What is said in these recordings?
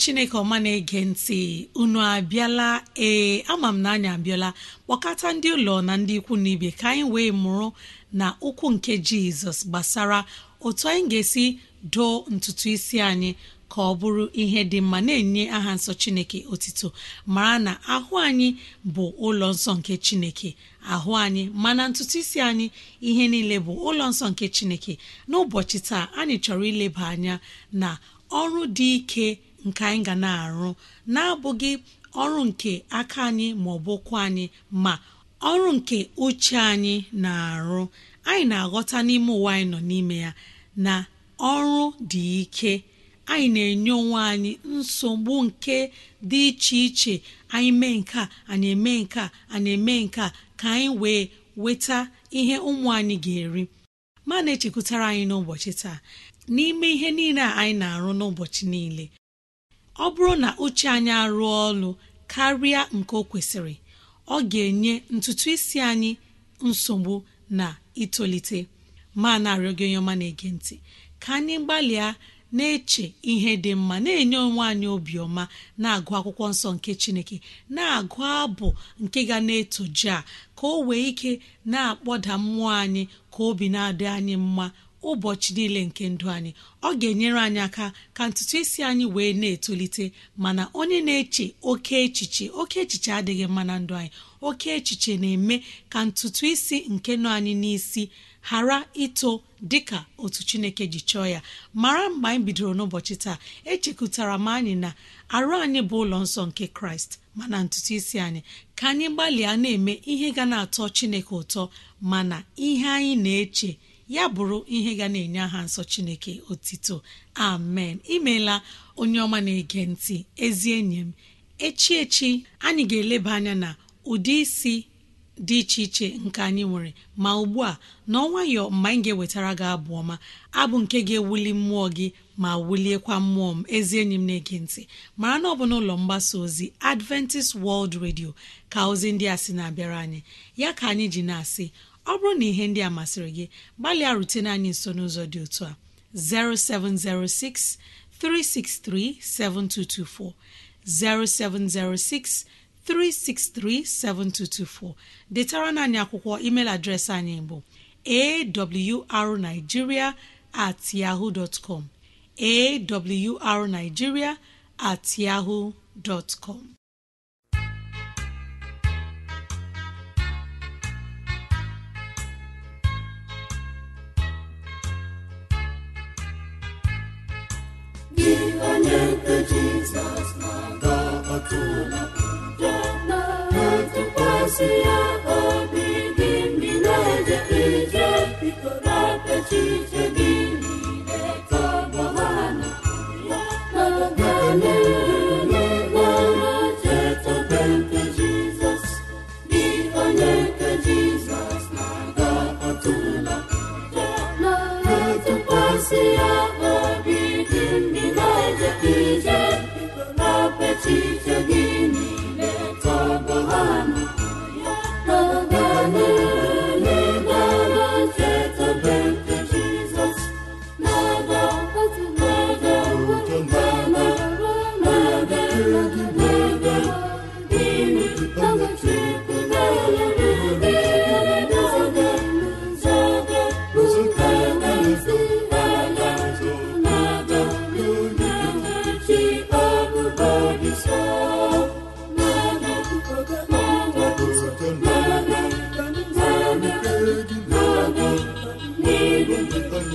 Chineke ọma na-ege ntị unu abịala ee ama m na anyị abịala. Kpọkọta ndị ụlọ na ndị ikwu na ibe ka anyị wee mụrụ na ụkwụ nke jizọs gbasara otu anyị ga-esi doo ntutu isi anyị ka ọ bụrụ ihe dị mma na-enye aha nsọ chineke otito. Mara na ahụ anyị bụ ụlọ nsọ nke chineke. Ahụ anyị mana ntutu isi anyị ihe niile bụ ụlọ nsọ nke chineke. N'ụbọchị taa anyị chọrọ ileba anya na ọrụ dị ike nke anyị ga na-arụ na-abụghị ọrụ nke aka anyị ma ọ bụ ụkwụ anyị ma ọrụ nke uche anyị na-arụ. Anyị na-aghọta n'ime ụwa anyị nọ n'ime ya na ọrụ dị ike. Anyị na-enye onwe anyị nsogbu nke dị iche iche. Anyị mee nke anyị eme nke anyị eme nke ka anyị wee weta ihe ụmụ anyị ga-eri. Ma na-echekwutara anyị n'ụbọchị taa n'ime ihe niile a anyị na-arụ n'ụbọchị niile ọ bụrụ na uche anyị arụọ ọlụ karịa nke o kwesịrị ọ ga-enye ntutu isi anyị nsogbu na itolite. Ma na-arịọ gị onye na-ege ntị ka anyị gbalịa na-eche ihe dị mma na-enye onwe anyị obiọma na-agụ akwụkwọ nsọ nke Chineke na-agụ abụ nke ga na-etoji a ka o wee ike na-akpọda mmụọ anyị ka obi na-adị anyị mma ụbọchị niile nke ndụ anyị ọ ga-enyere anyị aka ka ntutu isi anyị wee na-etolite mana onye na-eche oke echiche oke echiche adịghị mma na ndụ anyị. Oke echiche na-eme ka ntutu isi nke nọ anyị n'isi ghara ito dịka otu chineke ji chọọ ya. Mara mgbe anyị bidoro n'ụbọchị taa echekụtara m anyị na arụ anyị bụ ụlọ nsọ nke kraịst mana ntutu isi anyị ka anyị gbalịa na-eme ihe ga na-atọ chineke ụtọ mana ihe anyị na-eche ya bụrụ ihe ga na-enye aha nsọ chineke otito. Amen. Imeela onye ọma na-ege ntị ezi enyi m. Echi echi anyị ga-eleba anya na ụdị isi dị iche iche nke anyị nwere. Ma ugbu a n'ọnwayọ mgbe anyị ga-ewetara gị abụ ọma abụ nke ga-ewuli mmụọ gị ma wuliekwa mmụọ m. Ezi enyi m na-ege ntị mara na ọ bụ n'ụlọ mgbasa ozi Adventist World Radio ka ozi ndị a sị na-abịara anyị. Ya ka anyị ji na-asị ọ bụrụ na ihe ndị a masịrị gị gbalịa rutene anyị nso n'ụzọ dị otu a. 0706 363 7224 0706 363 7224 detara anyị akwụkwọ email adreesị anyị bụ awrnigeria at yahoo dot com. At yahoo dot atụla ụjọ na-atụkwasị ya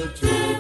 to do.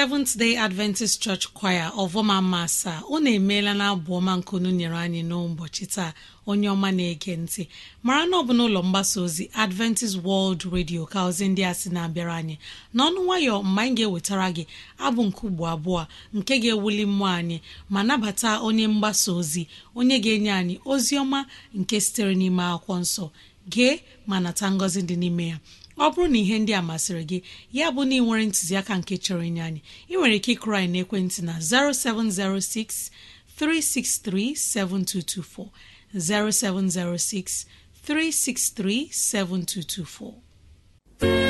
Seventh day adventist church choir ọvọma masa unu emeela na abụ ọma nkunu nyere anyị n'ụbọchị taa onye ọma na-ege ntị. Mara na ọ bụ n'ụlọ mgbasa ozi adventist world radio ka ozi ndị a sị na-abịara anyị. N'ọnụ nwayọ mgbe anyị ga-ewetara gị abụ nke ugbo abụọ nke ga-ewuli mmụọ anyị ma nabata onye mgbasa ozi onye ga-enye anyị ozi ọma nke sitere n'ime akwụkwọ nsọ. Gee ma nata ngọzi dị n'ime ya. Ọ bụrụ na ihe ndị a masịrị gị ya bụ na ị nwere ntụziaka nke chọrọ inye anyị ị nwere ike ịkụrụ anyị n'ekwentị na 0706 363 7224 0706 363 7224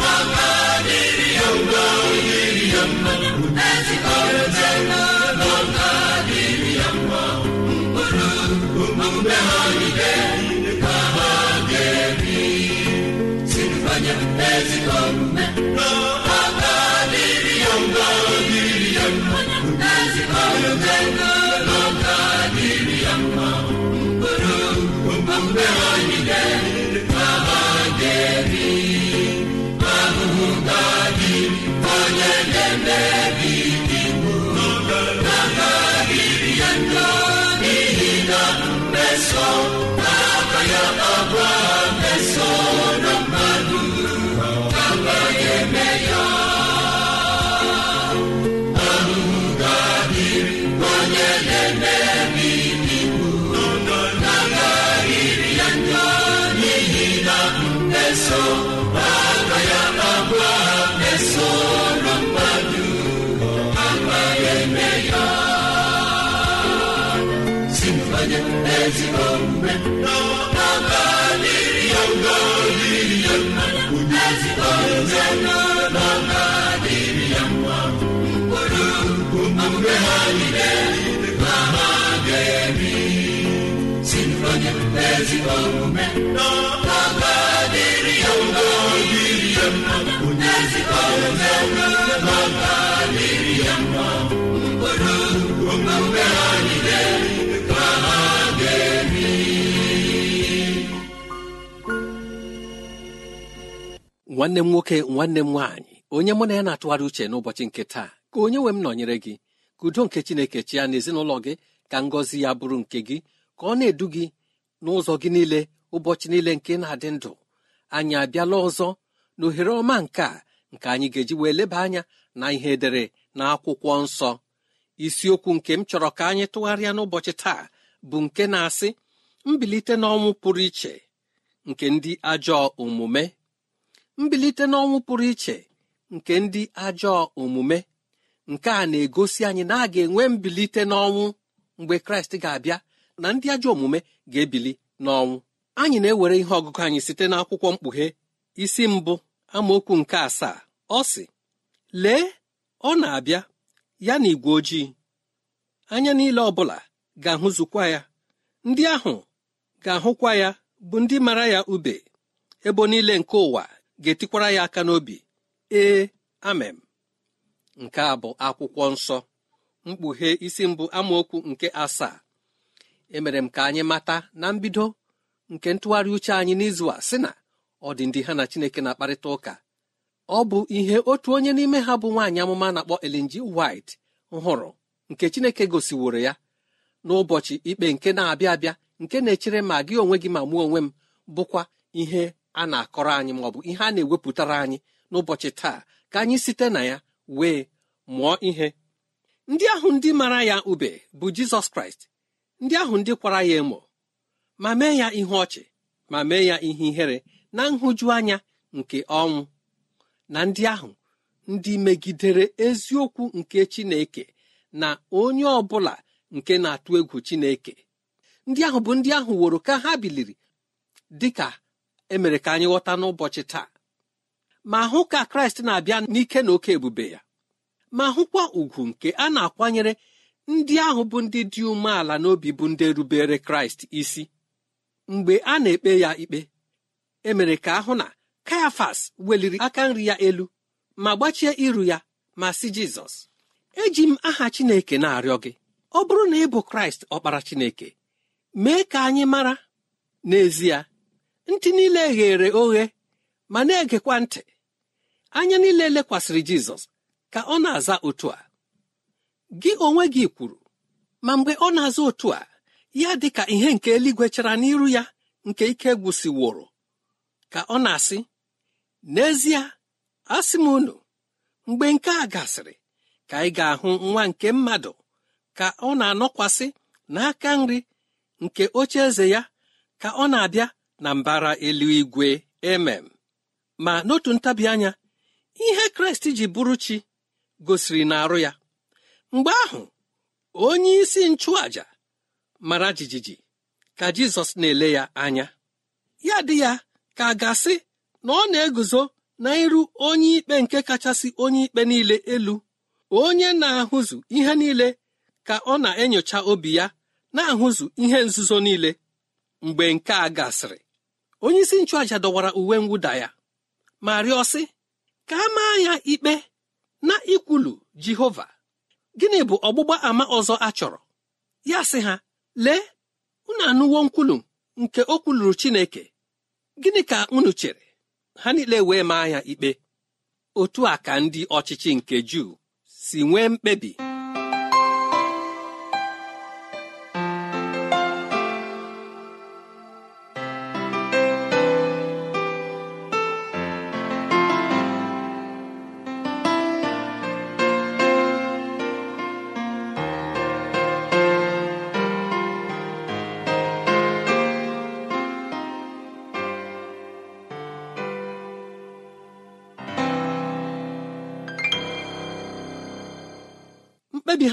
mgbe ya ya ya nwanne m nwoke nwanne m nwaanyị onye mụ na ya na-atụgharị uche n'ụbọchị nke taa ka onye nwe m nọnyere gị. Ka udo nke chineke chia n'ezinụlọ gị ka ngọzi ya bụrụ nke gị ka ọ na-edu gị n'ụzọ gị niile ụbọchị niile nke na-adị ndụ. Anyị abịala ọzọ na ohere ọma nke a nke anyị ga-eji wee leba anya na ihe edere na akwụkwọ nsọ. Isiokwu nke m chọrọ ka anyị tụgharịa n'ụbọchị taa bụ nke na-asị mbilite n'ọnwụ pụrụ iche nke ndị ajọ omume. Mbilite n'ọnwụ pụrụ iche nke ndị ajọ omume. Nke a na-egosi anyị na a ga-enwe mbilite n'ọnwụ mgbe kraịst ga-abịa. Na ndị ajọ omume ga-ebili n'ọnwụ. Anyị na-ewere ihe ọgụgụ anyị site n'akwụkwọ mkpughe isi mbụ amaokwu nke asaa. Ọ sị lee ọ na-abịa ya na igwe ojii. Anya niile ọbụla ga-ahụzukwa ya. Ndị ahụ ga-ahụkwa ya bụ ndị mara ya ube. Ebo niile nke ụwa ga-etikwara ya aka n'obi. Ee amem nke a bụ akwụkwọ nsọ. Mkpughe isi mbụ amaokwu nke asaa. Emere m ka anyị mata na mbido nke ntụgharị uche anyị n'izu a sị na ọ dị ndị ha na chineke na-akparịta ụka. Ọ bụ ihe otu onye n'ime ha bụ nwaanyị amụma na-akpọ G. White hụrụ nke chineke gosiworo ya. N'ụbọchị ikpe nke na-abịa abịa nke na-echere ma gị onwe gị ma mụ onwe m bụkwa ihe a na-akọrọ anyị maọbụ ihe a na-ewepụtara anyị n'ụbọchị taa ka anyị site na ya wee mụọ ihe. Ndị ahụ ndị mara ya ube bụ jizọs kraịst. Ndị ahụ ndị kwara ya emo ma mee ya ihe ọchị ma mee ya ihe ihere na nhụju anya nke ọnwụ. Na ndị ahụ ndị megidere eziokwu nke chineke na onye ọ bụla nke na-atụ egwu chineke. Ndị ahụ bụ ndị ahụ woro ka ha biliri dị ka emere ka anyị ghọta n'ụbọchị taa. Ma hụ ka kraịst na-abịa n'ike na oke ebube ya ma hụkwa ugwu nke a na-akwanyere ndị ahụ bụ ndị dị umeala n'obi bụ ndị rubere kraịst isi. Mgbe a na-ekpe ya ikpe emere ka ahụ na kayafas weliri aka nri ya elu ma gbachie iru ya ma si jizọs eji m aha chineke na-arịọ gị. Ọ bụrụ na ị bụ kraịst ọkpara chineke mee ka anyị mara. N'ezie ntị niile ghere oghe ma na-egekwa ntị. Anya niile lekwasịrị jizọs ka ọ na-aza otu a. gị onwe gị kwuru ma mgbe ọ na-aza otu a ya dị ka ihe nke eluigwe chara n'iru ya nke ike gwụsịworo ka ọ na-asị n'ezie asị m unu mgbe nke a gasịrị ka ị ga-ahụ nwa nke mmadụ ka ọ na-anọkwasị n'aka nri nke oche eze ya ka ọ na-abịa na mbara eluigwe. Emem ma n'otu ntabi anya ihe kraịst ji bụrụ chi gosiri n'arụ ya. Mgbe ahụ onye isi nchụaja mara jijiji ka jizọs na-ele ya anya. Ya dị ya ka a ga-asị na ọ na-eguzo na iru onye ikpe nke kachasị onye ikpe niile elu onye na-ahụzu ihe niile ka ọ na-enyocha obi ya na-ahụzu ihe nzuzo niile. Mgbe nke a gasịrị onye isi nchụaja dọwara uwe mwụda ya ma rịọ sị ka a maa ya ikpe na ikwulu jehova. Gịnị bụ ọgbụgba ama ọzọ a chọrọ? Ya sị ha lee unu anụwo nkwulu nke o kwuluru chineke. Gịnị ka unu chere? Ha niile wee maa ya ikpe. Otu a ka ndị ọchịchị nke juu si nwee mkpebi.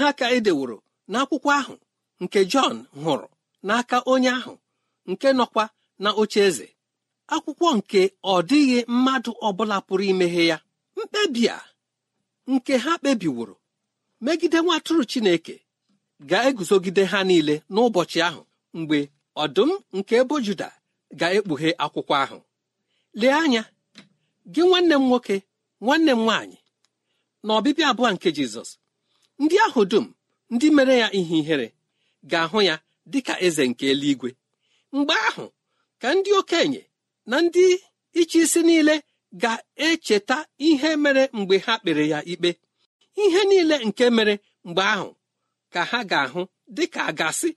Mkpebi ha ka edeworo n'akwụkwọ ahụ nke jọn hụrụ n'aka onye ahụ nke nọkwa na oche eze. Akwụkwọ nke ọ dịghị mmadụ ọbụla pụrụ imeghe ya mkpebi a nke ha kpebiworo megide nwa atụrụ chineke ga-eguzogide ha niile n'ụbọchị ahụ mgbe ọdụm nke ebo juda ga-ekpughe akwụkwọ ahụ. Lee anya gị nwanne m nwoke nwanne m nwaanyị na ọbịbịa abụọ nke jizọs ndị ahụ dum ndị mere ya ihe ihere ga-ahụ ya dị ka eze nke eluigwe. Mgbe ahụ ka ndị okenye na ndị ịchị isi niile ga-echeta ihe mere mgbe ha kpere ya ikpe. Ihe niile nke mere mgbe ahụ ka ha ga-ahụ dị ka a gasị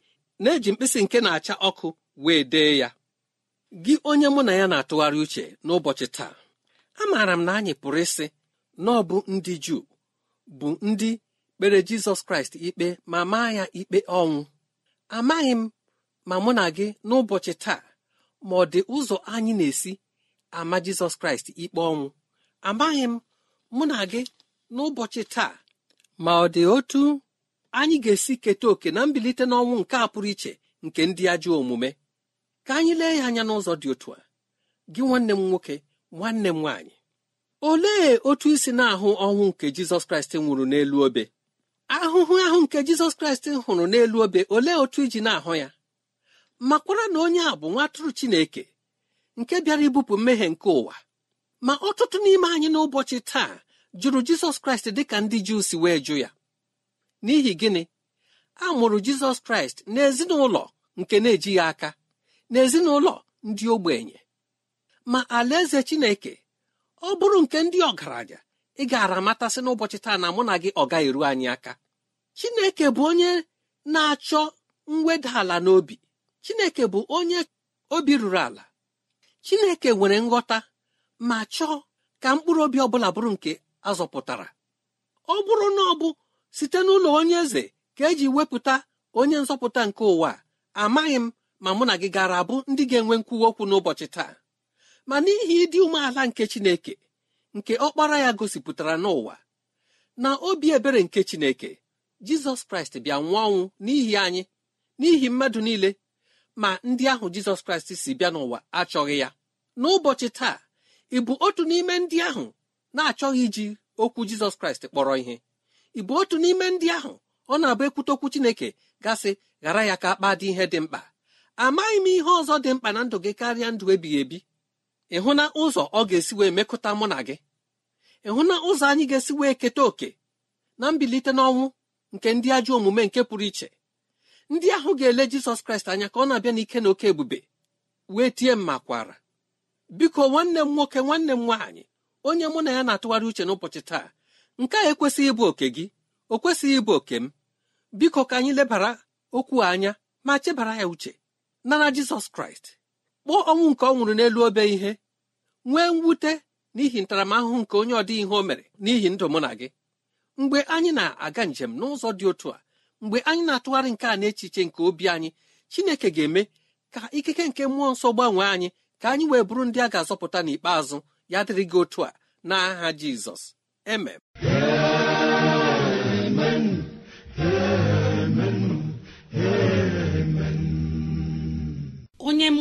na-eji mkpịsị nke na-acha ọkụ wee dee ya. Gị onye mụ na ya na-atụgharị uche n'ụbọchị taa amaara m na anyị pụrụ ịsị na ọ bụ ndị juu bụ ndị kpere jizọs kraịst ikpe ma maa ya ikpe ọnwụ. Amaghị m ma mụ na gị n'ụbọchị taa ma ọ dị ụzọ anyị na-esi ama jizọs kraịst ikpe ọnwụ. Amaghị m mụ na gị n'ụbọchị taa ma ọ dị otu anyị ga-esi keta oke na mbilite n'ọnwụ nke a pụrụ iche nke ndị ajọ omume. Ka anyị lee ya anya n'ụzọ dị otu a. Gị nwanne m nwoke nwanne m nwaanyị olee otu isi na-ahụ ọnwụ nke jizọs kraịst nwụrụ n'elu obe? Ahụhụ ahụ nke jizọs kraịst hụrụ n'elu obe olee otu iji na-ahụ ya? Makwara na onye a bụ nwa atụrụ chineke nke bịara ibupụ mmehie nke ụwa. Ma ọtụtụ n'ime anyị n'ụbọchị taa jụrụ jizọs kraịst dịka ndị juu si wee jụ ya. N'ihi gịnị? A mụrụ jizọs kraịst n'ezinụlọ nke na-ejighị aka n'ezinụlọ ndị ogbenye. Ma alaeze chineke ọ bụrụ nke ndị ọgaranya ị gaara amatasị n'ụbọchị taa na mụ na gị ọ gaghị eru anyị aka. Chineke bụ onye na-achọ mweda ala n'obi. Chineke bụ onye obi ruru ala. Chineke nwere nghọta ma chọọ ka mkpụrụ obi ọbụla bụrụ nke azọpụtara ọ bụrụ na ọ bụ site n'ụlọ onye eze ka eji wepụta onye nzọpụta nke ụwa amaghị m ma mụ na gị gara abụ ndị ga-enwe nkwuwa okwu n'ụbọchị taa. Ma n'ihi ịdị umeala nke chineke nke ọkpara ya gosipụtara n'ụwa. Na obi ebere nke chineke jizọs kraịst bịa nwụọ ọnwụ n'ihi anyị n'ihi mmadụ niile ma ndị ahụ jizọs kraịst si bịa n'ụwa achọghị ya. N'ụbọchị taa ị bụ otu n'ime ndị ahụ na-achọghị iji okwu jizọs kraịst kpọrọ ihe? Ị bụ otu n'ime ndị ahụ ọ na-abụ ekwute okwu chineke gasị ghara ya ka akpa dị ihe dị mkpa. Amaghị m ihe ọzọ dị mkpa na ndụ gị karịa ndụ ebighị ebi. Ịhụ ụzọ ọ ga-esi wee mekọta mụ na gị ịhụ na ụzọ anyị ga-esi wee keta oke na mbilite n'ọnwụ nke ndị ajọ omume nke pụrụ iche? Ndị ahụ ga-ele jizọs kraịst anya ka ọ na-abịa n'ike na oke ebube wee tie mma kwara biko nwanne m nwoke nwanne m nwaanyị onye mụ na ya na-atụgharị uche n'ụbọchị taa nke a ekwesịghị ịbụ oke gị o kwesịghị ịbụ oke m. Biko ka anyị lebara okwu anya ma chebara ya uche. Nara jizọs kraịst. Kpọọ ọnwụ nke ọ nwụrụ n'elu obe ihe. Nwee mwute n'ihi ntaramahụhụ nke onye ọdị ihe o mere n'ihi ndụ mụ na gị. Mgbe anyị na-aga njem n'ụzọ dị otu a mgbe anyị na-atụgharị nke a n'echiche nke obi anyị chineke ga-eme ka ikike nke mmụọ nsọ gbanwee anyị ka anyị wee bụrụ ndị a ga-azọpụta n'ikpeazụ. Ya dịrị gị otu a n'aha jizọs. Emem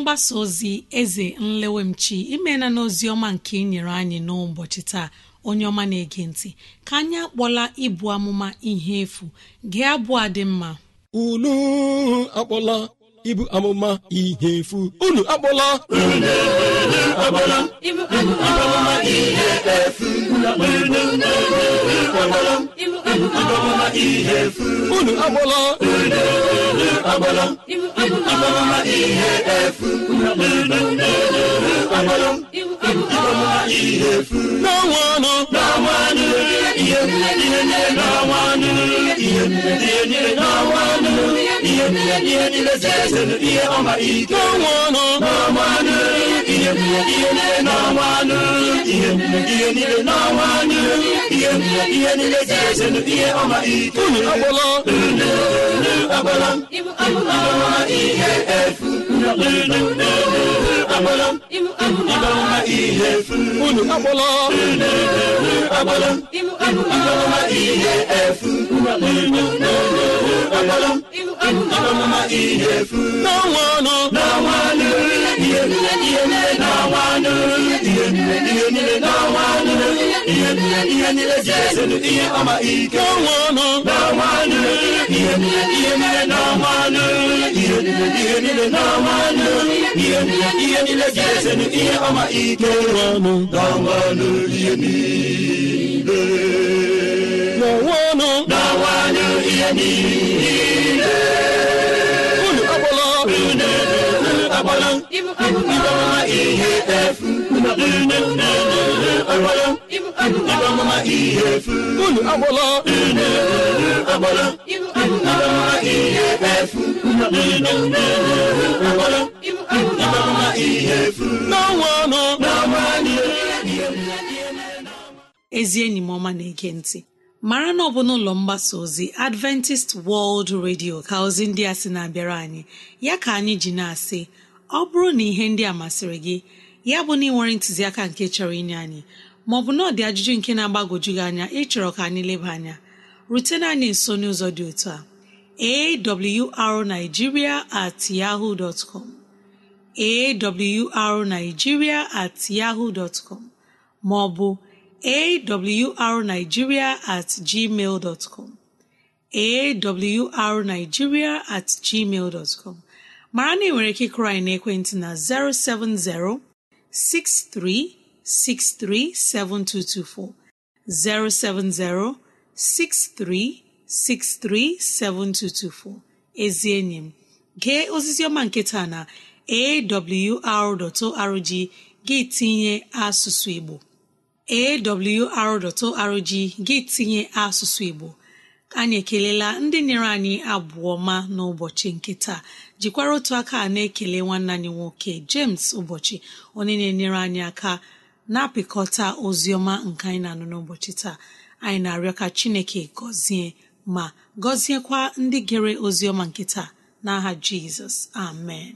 mgbasa ozi eze nlewemchi imena n'ozi ọma nke ị nyere anyị n'ụbọchị taa. Onye ọma na-ege ntị ka anyị akpọla ibu amụma ihe efu. Gee abụọ dị mma. Unu akpọla ibu amụma ihe efu. Unu akpọla? Ibu amụma ihe efu. Unu akpọla ibu amụma ihe efu n'ọnwanụ n'ọnwanụ unu akpọla ibu amụma ihe efu ibu amụma ihe efu unu akpọla ibu amụma ihe efu ibu amụma ihe n'ọnwanụ amụma ihe efu unu n'ọnwanụ ezi enyi m ọma na-ege ntị mara na ọ bụ n'ụlọ mgbasa ozi adventist world radio ka ozi ndị a sị na-abịara anyị. Ya ka anyị ji na-asị ọ bụrụ na ihe ndị a masịrị gị ya bụ na ị nwere ntụziaka nke chọrọ inye anyị maọbụ na ọ dị ajụjụ nke na-agbagwoju gị anya ịchọrọ ka anyị leba anya rutena anyị nso n'ụzọ dị otu a awrnigeria at yahoo dot com awrnigeria at yahoo dot maọbụ awrnigeria at gmail dot com. Awrnigeria at mara na ị nwere ike ịkụrụ anyị n'ekwentị na 070 6363 7224 070 6363 7224 ezi enyi m gee ozizi ọma nke taa na awr.org gị tinye asụsụ Igbo. awr.org gị tinye asụsụ Igbo. Anyị ekelela ndị nyere anyị abụọ ma n'ụbọchị nke taa. Jikwara otu aka na-ekele nwanne anyị nwoke James ụbọchị onye na-enyere anyị aka na-apịkọta ozi ọma nke anyị na-anụ n'ụbọchị taa. Anyị na-arịọ ka Chineke gọzie ma gọziekwa ndị gere ozi ọma nke taa. N'aha Jizọs amen.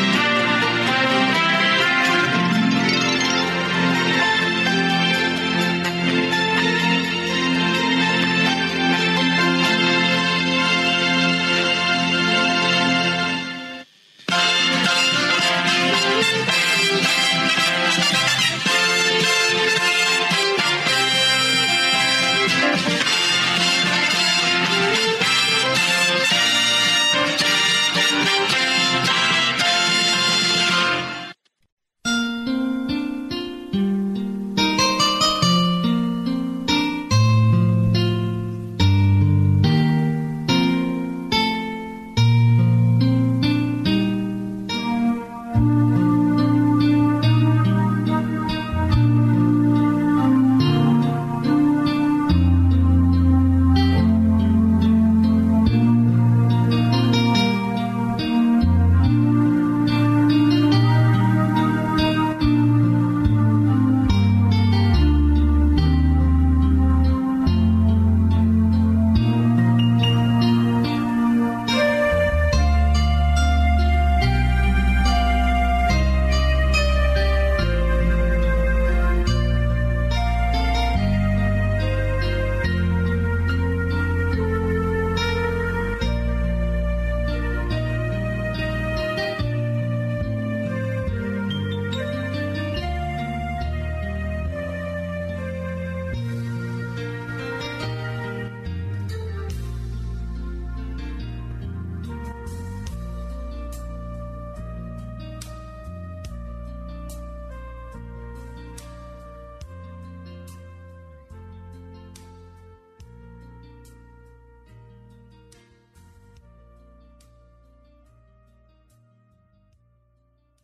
gboo